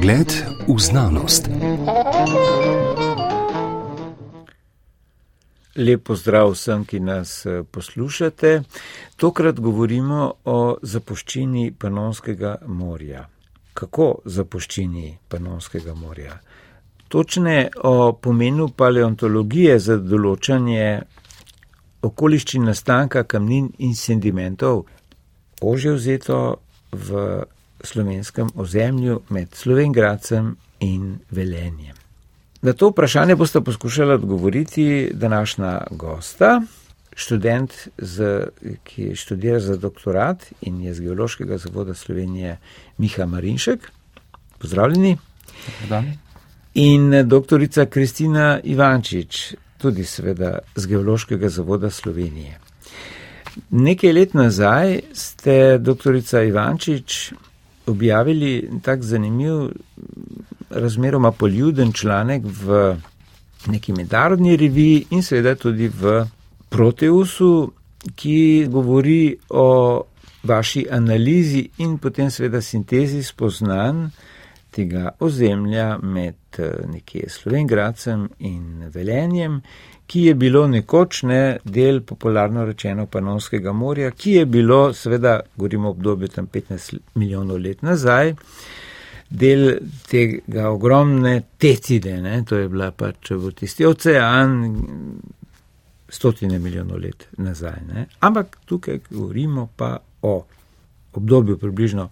Pogled v znanost. Lepo zdrav vsem, ki nas eh, poslušate. Tokrat govorimo o zapuščini Panonskega morja. Kako zapuščini Panonskega morja? Točne o pomenu paleontologije za določanje okoliščin nastanka kamnin in sedimentov, ože vzeto v slovenskem ozemlju med Slovengradcem in Velenjem. Na to vprašanje boste poskušali odgovoriti današnja gosta, študent, z, ki študira za doktorat in je z Geološkega zavoda Slovenije Miha Marinšek. Pozdravljeni. Dan. In doktorica Kristina Ivančič, tudi seveda z Geološkega zavoda Slovenije. Nekaj let nazaj ste, doktorica Ivančič, objavili tak zanimiv, razmeroma poljuden članek v neki mednarodni reviji in seveda tudi v Proteusu, ki govori o vaši analizi in potem seveda sintezi spoznanj tega ozemlja med eh, nekje Slovengradcem in Velenjem, ki je bilo nekoč ne del popularno rečeno Panonskega morja, ki je bilo, seveda, govorimo o obdobju tam 15 milijonov let nazaj, del tega ogromne tecide, ne? to je bila pač v tisti ocean stotine milijonov let nazaj. Ne? Ampak tukaj govorimo pa o obdobju približno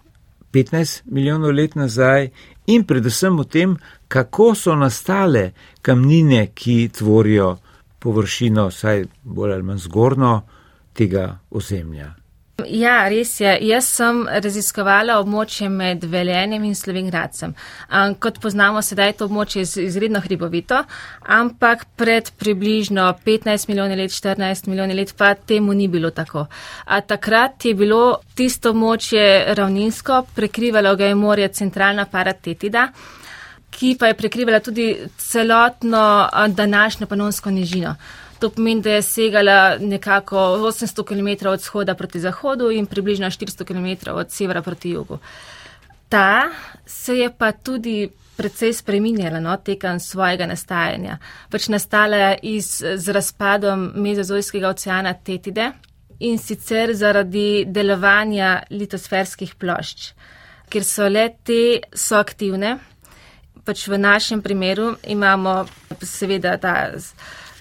15 milijonov let nazaj in predvsem o tem, kako so nastale kamnine, ki tvorijo površino, saj bolj ali manj zgornjo tega ozemlja. Ja, res je. Jaz sem raziskovala območje med Velenjem in Slovengradcem. Kot poznamo, sedaj je to območje izredno hribovito, ampak pred približno 15 milijoni let, 14 milijoni let pa temu ni bilo tako. A takrat je bilo tisto območje ravninsko, prekrivalo ga je morje centralna paratetida ki pa je prekrivala tudi celotno današnjo panonsko nižino. To pomeni, da je segala nekako 800 km od shoda proti zahodu in približno 400 km od severa proti jugu. Ta se je pa tudi predvsej spreminjala no, tekem svojega nastajanja. Pač nastala je iz, z razpadom mezozojskega oceana Tetide in sicer zaradi delovanja litosferskih plošč, ker so le te so aktivne pač v našem primeru imamo seveda ta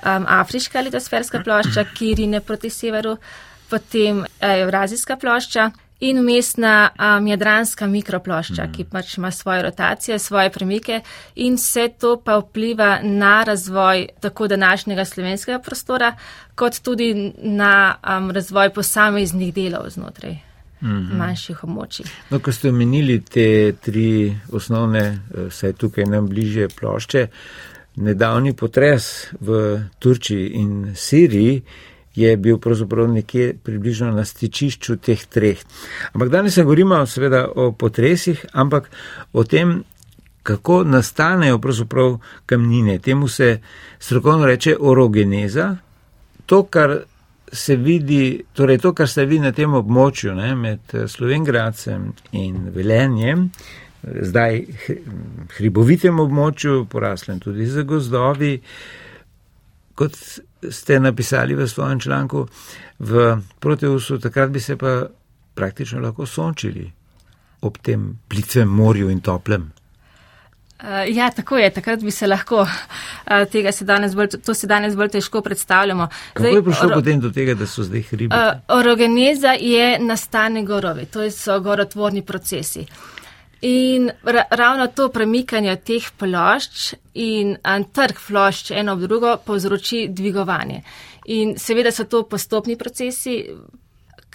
um, afriška litosferska plošča, ki rine proti severu, potem evrazijska plošča in umestna um, jadranska mikroplošča, mm. ki pač ima svoje rotacije, svoje premike in vse to pa vpliva na razvoj tako današnjega slovenskega prostora, kot tudi na um, razvoj posameznih delov znotraj -hmm. manjših območij. No, ko ste omenili te tri osnovne, eh, saj tukaj nam bliže plošče, nedavni potres v Turčiji in Siriji je bil pravzaprav nekje približno na stičišču teh treh. Ampak danes ne govorimo seveda o potresih, ampak o tem, kako nastanejo pravzaprav kamnine. Temu se strokovno reče orogeneza. To, kar se vidi, torej to, kar se vidi na tem območju ne, med Slovengradcem in Velenjem, zdaj hribovitem območju, poraslem tudi za gozdovi, kot ste napisali v svojem članku, v Proteusu, takrat bi se pa praktično lahko sončili ob tem plicem morju in toplem. Uh, ja, tako je, takrat bi se lahko, uh, tega se danes bolj, to se danes bolj težko predstavljamo. Kako zdaj, je prišlo potem do tega, da so zdaj hribi? Uh, orogeneza je nastane gorovi, to so gorotvorni procesi. In ra ravno to premikanje teh plošč in trg plošč eno v drugo povzroči dvigovanje. In seveda so to postopni procesi,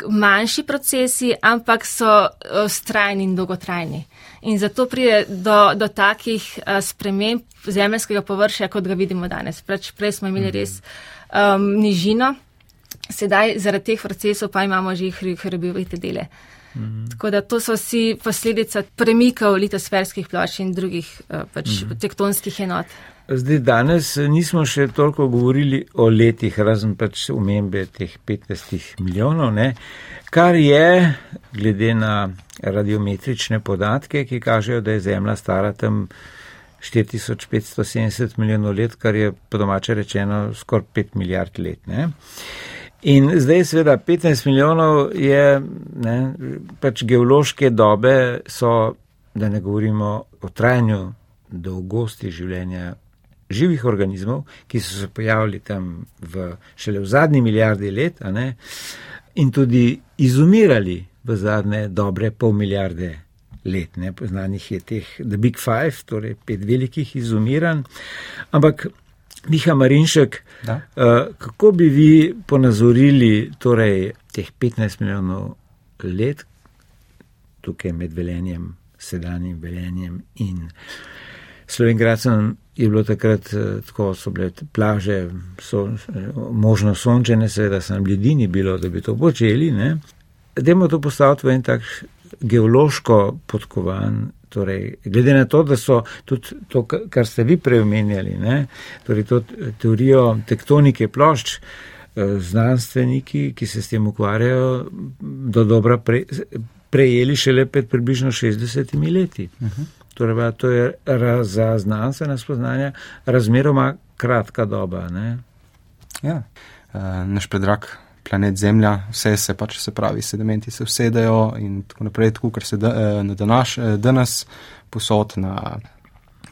manjši procesi, ampak so strajni in dolgotrajni. In zato pride do, do takih uh, sprememb zemljskega površja, kot ga vidimo danes. Preč, prej smo imeli res um, nižino, sedaj zaradi teh procesov pa imamo že hribovite dele. Mm. Tako da to so vsi posledica premikov litosferskih plošč in drugih uh, pač mm. tektonskih enot. Zdaj, danes nismo še toliko govorili o letih, razen pač umembe teh 15 milijonov, ne? kar je, glede na radiometrične podatke, ki kažejo, da je Zemlja stara tam 4570 milijonov let, kar je po domače rečeno skoraj 5 milijard let. Ne? In zdaj, seveda, 15 milijonov je, ne, pač geološke dobe so, da ne govorimo o trajanju dolgosti življenja živih organizmov, ki so se pojavili tam v, šele v zadnji milijardi let, ne, in tudi izumirali v zadnje dobre pol milijarde let. Ne, poznanih je teh The Big Five, torej pet velikih izumiranj. Ampak Miha Marinšek, uh, kako bi vi ponazorili torej, teh 15 milijonov let tukaj med velenjem, sedanjim velenjem in Slovengradcem je bilo takrat uh, tako, so bile plaže, so uh, možno sončene, seveda sem ljudi ni bilo, da bi to počeli. Dajmo to postaviti v en tak geološko podkovan Torej, glede na to, da so tudi to, kar ste vi preomenjali, torej to teorijo tektonike plošč, eh, znanstveniki, ki se s tem ukvarjajo, do dobra pre, prejeli šele pred približno 60 leti. Uh mhm. -huh. Torej, to je raz, za znanstvena spoznanja razmeroma kratka doba. Ne? Ja, uh, naš predrak planet Zemlja, vse se pač, se pravi, sedimenti se vsedajo in tako naprej, tako kar se da, eh, na današ, eh, danes posod na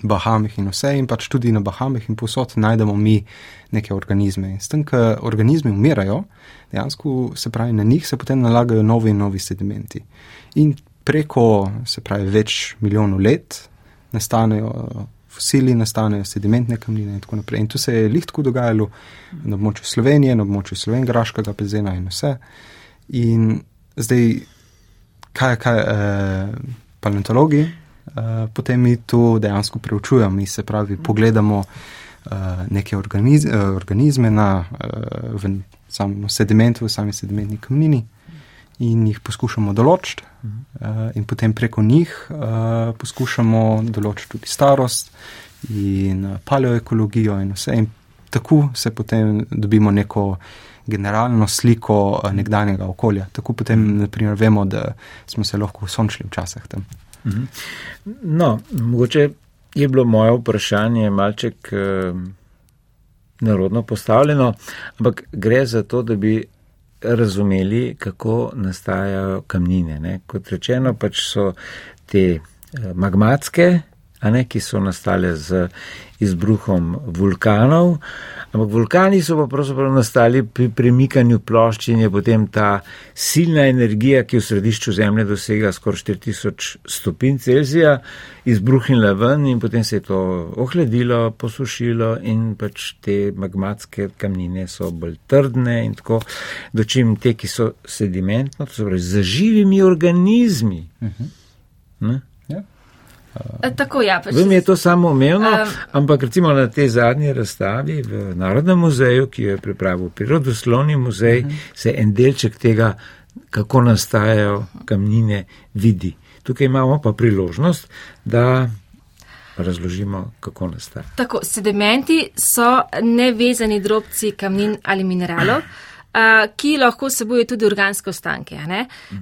Bahamih in vse in pač tudi na Bahamih in posod najdemo mi neke organizme. In s tem, ker organizmi umirajo, dejansko se pravi, na njih se potem nalagajo novi in novi sedimenti. In preko, se pravi, več milijonov let nastanejo fosili nastanejo, sedimentne kamnine in tako naprej. In to se je lihtko dogajalo na območju Slovenije, na območju slovengraškega pezena in vse. In zdaj, kaj kaj, eh, paleontologi, eh, potem mi to dejansko preučujemo, mi se pravi, pogledamo eh, neke organiz, eh, organizme na eh, samem sedimentu, v sami sedimentni kamnini in jih poskušamo določiti, uh, in potem preko njih uh, poskušamo določiti tudi starost in uh, paleoekologijo in vse. In tako se potem dobimo neko generalno sliko uh, nekdanjega okolja. Tako potem, naprimer, vemo, da smo se lahko sončili včasih tam. Mhm. No, mogoče je bilo moje vprašanje malček uh, narodno postavljeno, ampak gre za to, da bi razumeli, kako nastajajo kamnine. Ne. Kot rečeno, pač so te eh, magmatske, ne, ki so nastale z izbruhom vulkanov, ampak vulkani so pa pravzaprav nastali pri premikanju plošč in je potem ta silna energija, ki v središču Zemlje dosega skoraj 4000 stopinj Celzija, izbruhnila ven in potem se je to ohladilo, posušilo in pač te magmatske kamnine so bolj trdne in tako, dočim te, ki so sedimentno, to so pravi zaživimi organizmi. Uh -huh. E, tako, ja, pač Vem je to samo umevno, um, ampak recimo na tej zadnji razstavi v Narodnem muzeju, ki jo je pripravil Prirodoslovni muzej, uh mhm. -huh. se en delček tega, kako nastajajo kamnine, vidi. Tukaj imamo pa priložnost, da razložimo, kako nastajajo. Tako, sedimenti so nevezani drobci kamnin ali mineralov ki lahko sebuje tudi organske ostanke.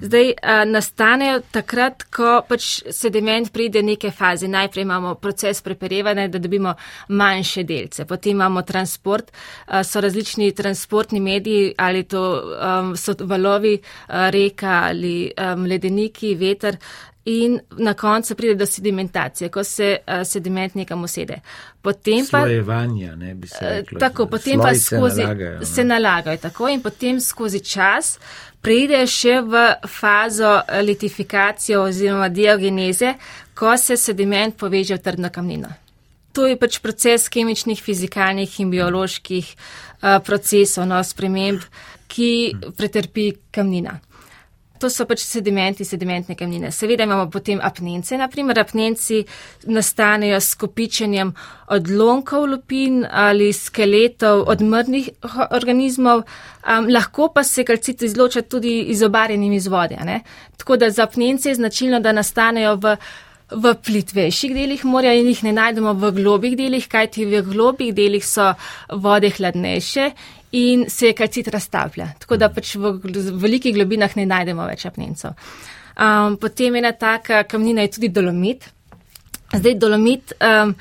Zdaj nastanejo takrat, ko pač sediment pride neke faze. Najprej imamo proces preperevanja, da dobimo manjše delce, potem imamo transport, so različni transportni mediji, ali to um, so valovi reka ali um, ledeniki, veter in na koncu pride do sedimentacije, ko se uh, sediment nekam usede. Potem pa. Slojevanja, ne bi se reklo. Uh, tako, potem pa skozi. Se nalagajo, se nalagajo tako in potem skozi čas pride še v fazo litifikacije oziroma diogeneze, ko se sediment poveže v trdno kamnino. To je pač proces kemičnih, fizikalnih in bioloških uh, procesov, no, sprememb, ki pretrpi kamnina. To so pač sedimenti, sedimentne kamnine. Seveda imamo potem apnence, naprimer apnenci nastanejo s kopičenjem odlomkov lupin ali skeletov odmrnih organizmov, um, lahko pa se kalcit izloča tudi izobarjenim iz vode. Ne? Tako da za apnence je značilno, da nastanejo v, v plitvejših delih morja in jih ne najdemo v globih delih, kajti v globih delih so vode hladnejše in se je kalcit razstavlja. Tako da pač v, velikih globinah ne najdemo več apnencov. Um, potem ena taka kamnina je tudi dolomit. Zdaj dolomit. Um,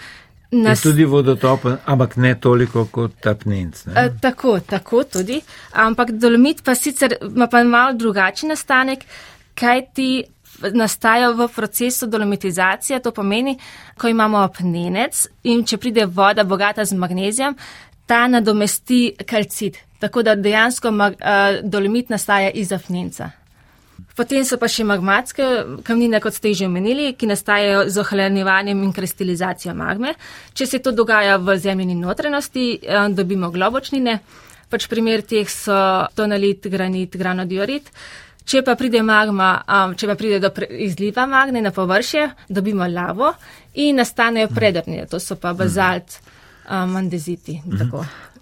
Nas... Je tudi vodotopen, ampak ne toliko kot apnenc. E, tako, tako tudi. Ampak dolomit pa sicer ima pa malo drugačen nastanek, kaj ti nastaja v procesu dolomitizacije. To pomeni, ko imamo apnenec in če pride voda bogata z magnezijem, ta nadomesti kalcit. Tako da dejansko mag, uh, dolomit nastaja iz afnenca. Potem so pa še magmatske kamnine, kot ste že omenili, ki nastajajo z ohranjevanjem in kristalizacijo magme. Če se to dogaja v zemljini notrenosti, uh, dobimo globočnine. Pač primer teh so tonalit, granit, granodiorit. Če pa pride magma, um, če pa pride do izliva magne na površje, dobimo lavo in nastanejo predrnje, to so pa bazalt. Mhm um, andeziti. Mhm.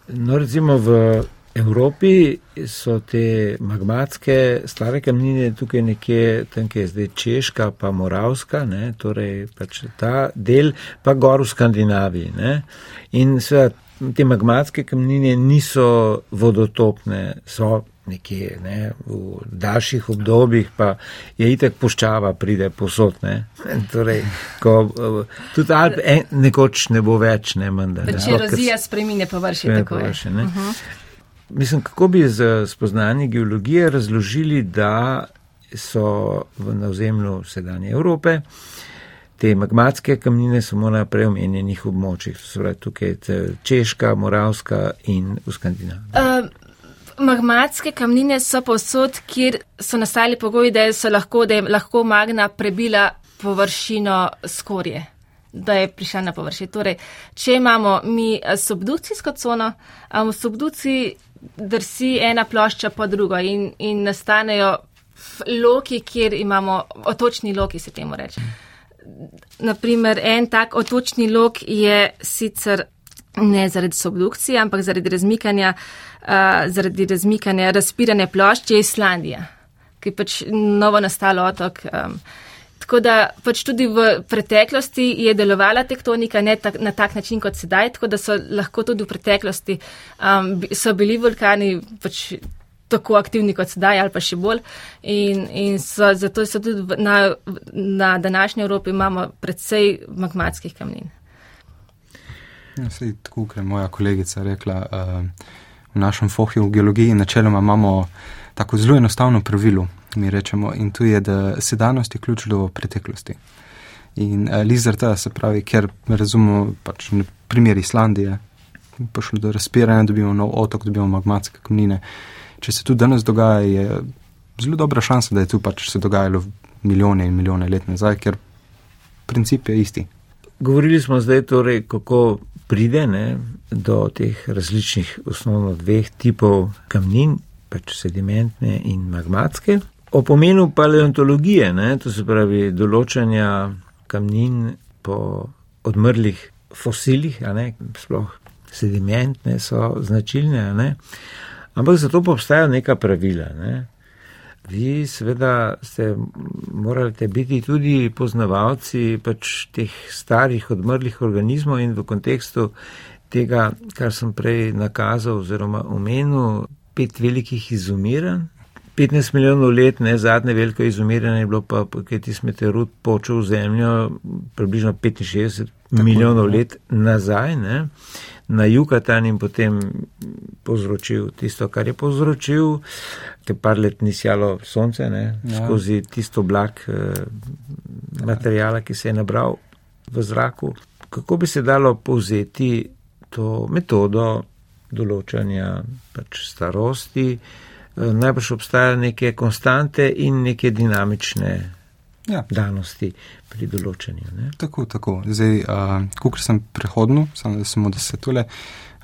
No, recimo v Evropi so te magmatske stare kamnine tukaj nekje, tam je zdaj Češka, pa Moravska, ne, torej pač ta del, pa gor v Skandinaviji. Ne. In seveda te magmatske kamnine niso vodotopne, so nekje ne, v daljših obdobjih, pa je itek poščava, pride posod. Ne. Torej, ko, tudi Alp en, nekoč ne bo več, ne manj. Če razvija spreminje površje, tako površje, je. Uh mhm. -huh. Mislim, kako bi z spoznanjem geologije razložili, da so v navzemlju sedanje Evrope te magmatske kamnine samo na preomenjenih območjih, to so tukaj Češka, Moravska in v Skandinaviji. Uh, Magmatske kamnine so povsod, kjer so nastali pogoji, da, lahko, da je lahko magna prebila površino skorje, da je prišla na površje. Torej, če imamo mi eh, subdukcijsko cono, v subdukciji drsi ena plošča po drugo in, in nastanejo loki, kjer imamo otočni loki, se temu reče. Naprimer, en tak otočni lok je sicer ne zaradi subdukcije, ampak zaradi razmikanja zaradi razmikanja razpirane plošče Islandija, ki je pač novo nastalo otok. Um, tako da pač tudi v preteklosti je delovala tektonika ne tak, na tak način kot sedaj, tako da so lahko tudi v preteklosti um, so bili vulkani pač tako aktivni kot sedaj ali pa še bolj. In, in so, zato so tudi na, na današnji Evropi imamo predvsej magmatskih kamnin. Ja, sej, tako, kot je moja kolegica rekla, uh, v našem fohju v geologiji načeloma imamo tako zelo enostavno pravilo, mi rečemo, in to je, da sedanost je ključ do preteklosti. In uh, lizard, se pravi, ker razumemo, pač primer Islandije, prišlo do razpiranja, dobimo nov otok, dobimo magmatske kamnine. Če se to danes dogaja, je zelo dobra šansa, da je to pač se dogajalo milijone in milijone let nazaj, ker princip je isti. Govorili smo zdaj torej, kako pride ne, do teh različnih osnovno dveh tipov kamnin, pač sedimentne in magmatske. O pomenu paleontologije, ne, to se pravi določanja kamnin po odmrlih fosilih, ne, sploh sedimentne so značilne, ne, ampak zato obstajajo neka pravila. Ne. Vi seveda ste morali biti tudi poznavalci pač teh starih odmrlih organizmov in v kontekstu tega, kar sem prej nakazal oziroma omenil, pet velikih izumiranj. 15 milijonov let, ne zadnje veliko izumiranje je bilo pa, ker ti smeterud počel v zemljo približno 65 Tako milijonov je, let nazaj. Ne na Jukatan in potem povzročil tisto, kar je povzročil, ker par let ni sjalo sonce, ne, ja. skozi tisto oblak eh, materijala, ki se je nabral v zraku. Kako bi se dalo povzeti to metodo določanja pač starosti? Eh, najbrž obstajajo neke konstante in neke dinamične ja. danosti pri določanju. Ne? Tako, tako. Zdaj, uh, kot sem prehodno, samo da se tole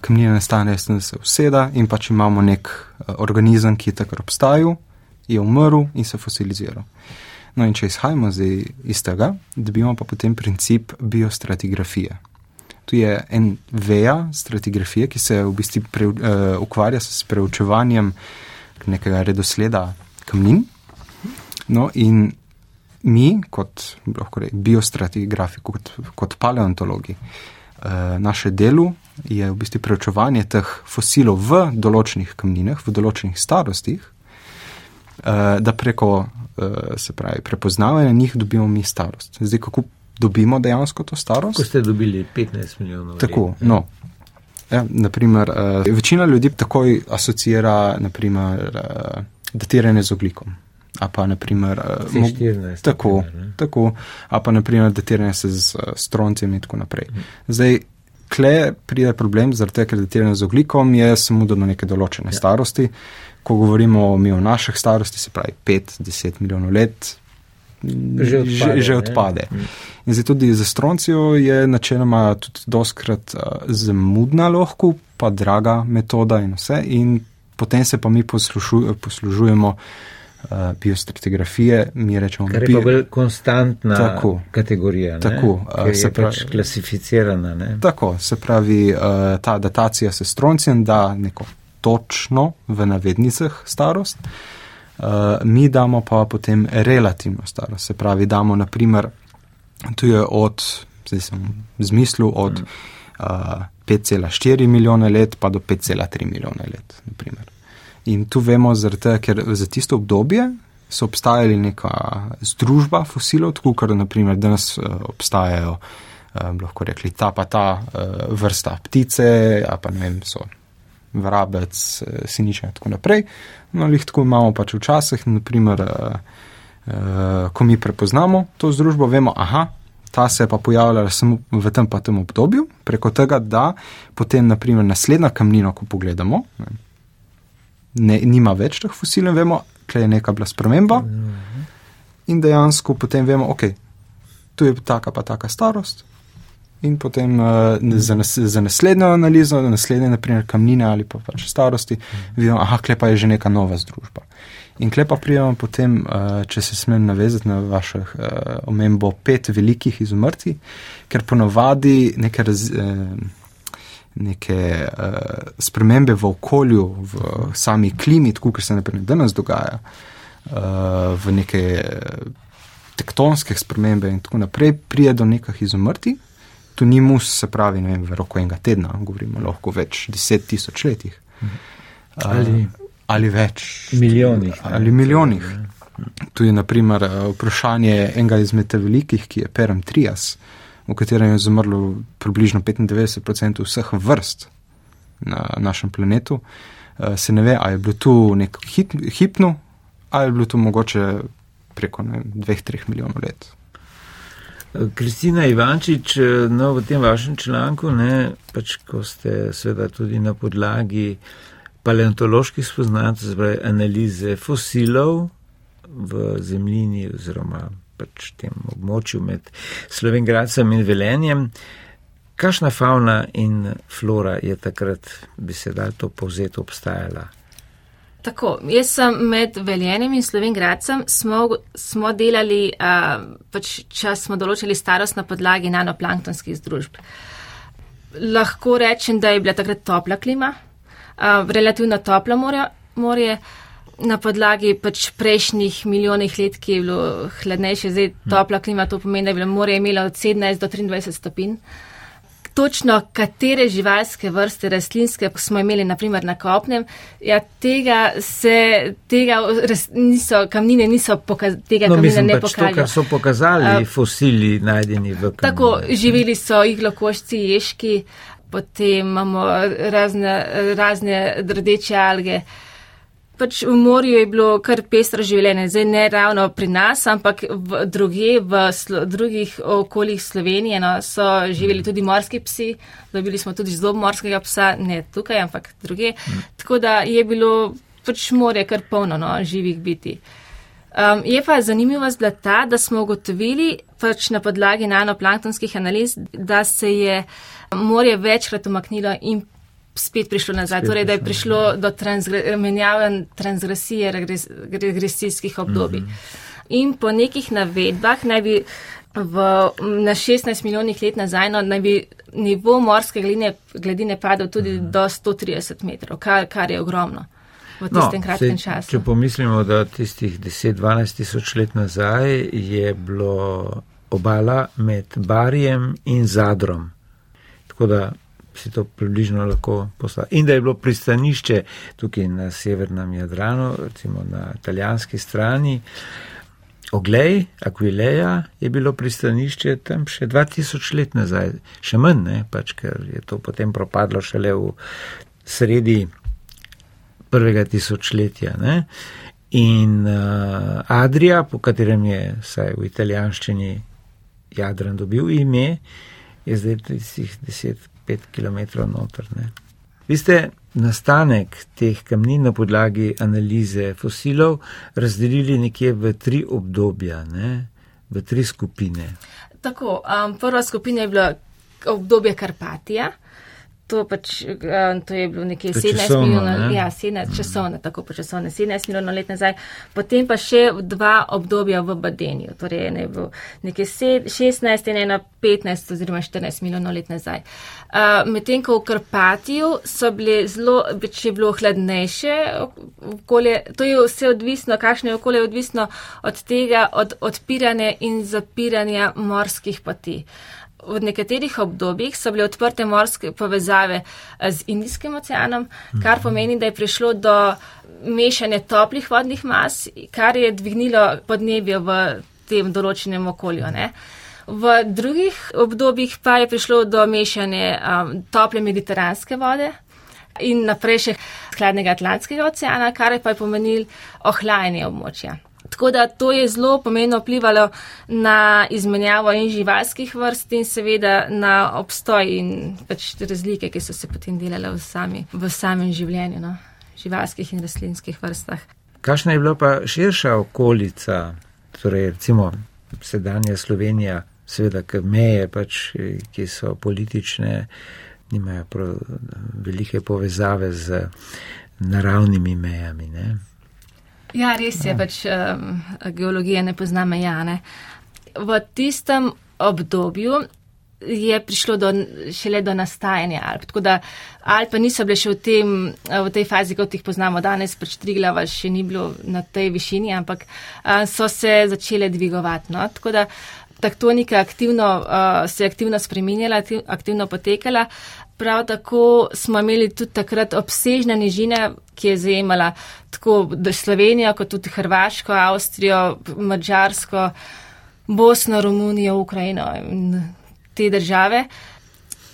kamnine nastane, da se useda in pač imamo nek uh, organizem, ki je takrat obstajal je umrl in se fosiliziral. No in če izhajamo iz tega, dobimo pa potem princip biostratigrafije. Tu je en veja stratigrafije, ki se v bistvu pre, uh, ukvarja s preučevanjem nekega redosleda kamnin. No in mi, kot biostratigrafi, kot, kot paleontologi, uh, naše delo je v bistvu preučevanje teh fosilov v določenih kamninah, v določenih starostih, uh, da preko uh, se pravi prepoznavanja njih dobimo mi starost. Zdaj, kako dobimo dejansko to starost? Ko ste dobili 15 milijonov. Tako, let, no. Ja, naprimer, večina ljudi takoj asocira naprimer, datiranje z oglikom. A pa naprimer, uh, 14, tako, naprimer, tako, a pa naprimer datiranje se z uh, stroncem in tako naprej. Mhm. Zdaj, kle pride problem, zaradi tega, ker datiranje z oglikom je samo do neke določene ja. starosti. Ko govorimo mi o naših starosti, se pravi 5-10 milijonov let, že odpade. Že, že odpade. In zdaj tudi za stroncijo je načeloma tudi doskrat uh, zamudna lahko, pa draga metoda in vse. In potem se pa mi poslužu, poslužujemo uh, biostratigrafije, mi rečemo, da je to bolj konstantna tako, kategorija. Tako, uh, se pravi, pač klasificirana. Ne? Tako, se pravi, uh, ta datacija se stroncijem da neko točno v navednicah starost. Uh, mi damo pa potem relativno starost, se pravi, damo naprimer Tu je od, zdaj sem zmislil, od uh, mm. 5,4 milijone let pa do 5,3 milijone let. Naprimer. In tu vemo, zrte, ker za tisto obdobje so obstajali neka združba fosilov, tako kot naprimer danes uh, obstajajo, um, lahko rekli, ta pa ta uh, vrsta ptice, a pa ne vem, so vrabec, siniče in tako naprej. No, jih tako imamo pač včasih, naprimer. Uh, uh, ko mi prepoznamo to združbo, vemo, aha, ta se je pa pojavljala samo v tem pa tem obdobju, preko tega, da potem, naprimer, naslednja kamnina, ko pogledamo, ne, nima več teh fosilov, vemo, kje je neka bila sprememba. In dejansko potem vemo, ok, tu je taka pa taka starost. In potem uh, za, nas, za naslednjo analizo, za naslednje, naprimer, kamnine ali pa pač starosti, vidimo, klepa je že neka nova združba. In klepa prijemam potem, uh, če se smem navezati na vašo uh, omembo, pet velikih izumrti, ker ponovadi neke, raz, uh, neke uh, spremembe v okolju, v sami klimi, tako kot se naprimer danes dogaja, uh, v neke tektonske spremembe in tako naprej, prije do nekih izumrti. Tu ni mus, se pravi, vem, v roku enega tedna, govorimo lahko več deset tisoč letih. Ali uh, ali več. Milijonih. Ali milijonih. Tu je naprimer eh, vprašanje enega izmed velikih, ki je Perem Trias, v katerem je zamrlo približno 95% vseh vrst na našem planetu. Eh, se ne ve, ali je bilo tu neko hip, hipno, ali je bilo tu mogoče preko ne, dveh, treh milijonov let. Kristina Ivančič, eh, no, v tem vašem članku, ne, pač ko ste seveda tudi na podlagi paleontoloških spoznanj, torej analize fosilov v zemljini oziroma pač tem območju med Slovengradcem in Velenjem. Kakšna fauna in flora je takrat, bi se dal to povzeti, obstajala? Tako, jaz sem med Veljenjem in Slovengradcem smo, smo delali, uh, pač čas smo določili starost na podlagi nanoplanktonskih združb. Lahko rečem, da je bila takrat topla klima, relativno toplo morje, morje na podlagi pač prejšnjih milijonih let, ki je bilo hladnejše, zdaj hm. topla klima, to pomeni, da je bilo morje imelo od 17 do 23 stopinj. Točno katere živalske vrste rastlinske smo imeli, naprimer na kopnem, ja, tega se, tega res, niso, kamnine niso pokazali, tega no, kamnine ne pač pokazali. To, kar so pokazali uh, fosili najdeni v kamnine. Tako, živeli so iglokošci, ješki, uh, potem imamo razne, razne rdeče alge. Pač v morju je bilo kar pestro življenje, zdaj ne ravno pri nas, ampak v druge, v slo, drugih okoljih Slovenije no, so živeli tudi morski psi, dobili smo tudi zelo morskega psa, ne tukaj, ampak druge. Tako da je bilo pač morje kar polno no, živih biti. Um, je pa zanimivost bila ta, da smo ugotovili pač na podlagi nanoplanktonskih analiz, da se je morje večkrat umaknilo in spet prišlo nazaj, spet torej da je prišlo do transgre, menjave transgresije regres, regresijskih obdobij. Mm -hmm. In po nekih navedbah naj bi v, na 16 milijonih let nazaj no, naj bi nivo morske gledine, gledine padel tudi mm -hmm. do 130 metrov, kar, kar je ogromno. V no, tistem no, kratkem sej, času. Če pomislimo, da tistih 10-12 tisoč let nazaj je bilo obala med Barijem in Zadrom. Tako da si to približno lahko postavlja. In da je bilo pristanišče tukaj na severnem Jadranu, recimo na italijanski strani. Oglej, Aquileja je bilo pristanišče tam še 2000 let nazaj, še manj, ne, pač, ker je to potem propadlo šele v sredi prvega tisočletja. Ne. In uh, Adria, po katerem je vsaj v italijanščini Jadran dobil ime, je zdaj 10 5 km noter. Ne. Vi ste nastanek teh kamnin na podlagi analize fosilov razdelili nekje v tri obdobja, ne, v tri skupine. Tako, um, prva skupina je bila obdobje Karpatija to, pač, eh, to je bilo nekje 17 milijonov, ne? ja, 17 časovne, tako počasovne, 17 milijonov let nazaj, potem pa še dva obdobja v Badenju, torej ne bo nekje 16 in ena 15 oziroma 14 milijonov let nazaj. Uh, Medtem, ko v Karpatiju so bile zelo, če je bilo hladnejše okolje, to je vse odvisno, kakšno je okolje odvisno od tega, od odpiranja in zapiranja morskih poti. Uh, v nekaterih obdobjih so bile odprte morske povezave eh, z Indijskim oceanom, kar mhm. pomeni, da je prišlo do mešanja toplih vodnih mas, kar je dvignilo podnebje v tem določenem okolju. Ne? V drugih obdobjih pa je prišlo do mešanja um, tople mediteranske vode in naprej še hladnega Atlantskega oceana, kar je pa je pomenil ohlajanje območja. Tako da to je zelo pomembno vplivalo na izmenjavo in živalskih vrst in seveda na obstoj in pač razlike, ki so se potem delale v, sami, v samem življenju, no? živalskih in rastlinskih vrstah. Kakšna je bila pa širša okolica, torej recimo sedanja Slovenija, seveda, ker meje pač, ki so politične, nimajo prav velike povezave z naravnimi mejami. Ne? Ja, res je, ja. pač um, geologija ne pozna mejane. V tistem obdobju je prišlo do, šele do nastajanja Alp. Tako da Alpe niso bile še v, tem, v tej fazi, kot jih poznamo danes, pač Triglava še ni bilo na tej višini, ampak uh, so se začele dvigovati. No? Tako da taktonika aktivno, uh, se je aktivno spreminjala, aktivno potekala. Prav tako smo imeli tudi takrat obsežne nižine, ki je zajemala tako Slovenijo, kot tudi Hrvaško, Avstrijo, Mačarsko, Bosno, Romunijo, Ukrajino in te države.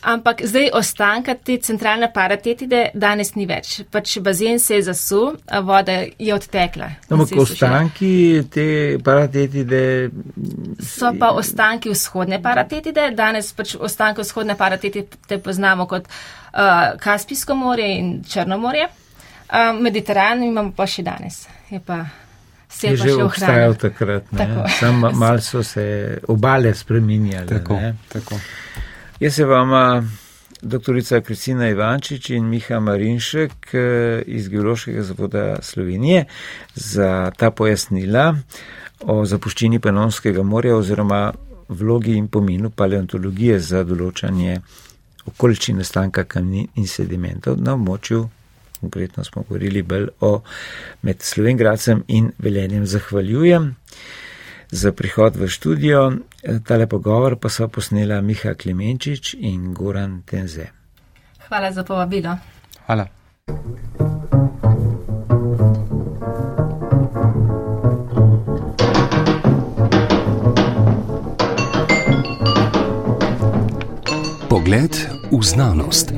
Ampak zdaj ostanka te centralne paratetide danes ni več. Pač bazen se je zasul, voda je odtekla. Ampak ostanki te paratetide. So pa ostanki vzhodne paratetide. Danes pač ostanke vzhodne paratetide poznamo kot uh, Kaspijsko morje in Črno morje. Uh, Mediteran imamo pa še danes. Je pa vse je že obstajal takrat. Samo malo so se obale spreminjale. Tako, tako. Jaz se vama, doktorica Kristina Ivančič in Miha Marinšek eh, iz Geološkega zavoda Slovenije za ta pojasnila o zapuščini Panonskega morja oziroma vlogi in pomenu paleontologije za določanje okoličine stanka kamnin in sedimentov na območju. Konkretno smo govorili bolj o med Slovengradcem in Velenjem. Zahvaljujem za prihod v študijo. Tale pogovor pa so posnela Miha Klemenčič in Goran Tenze. Hvala za povabilo. Hvala. Pogled v znanost.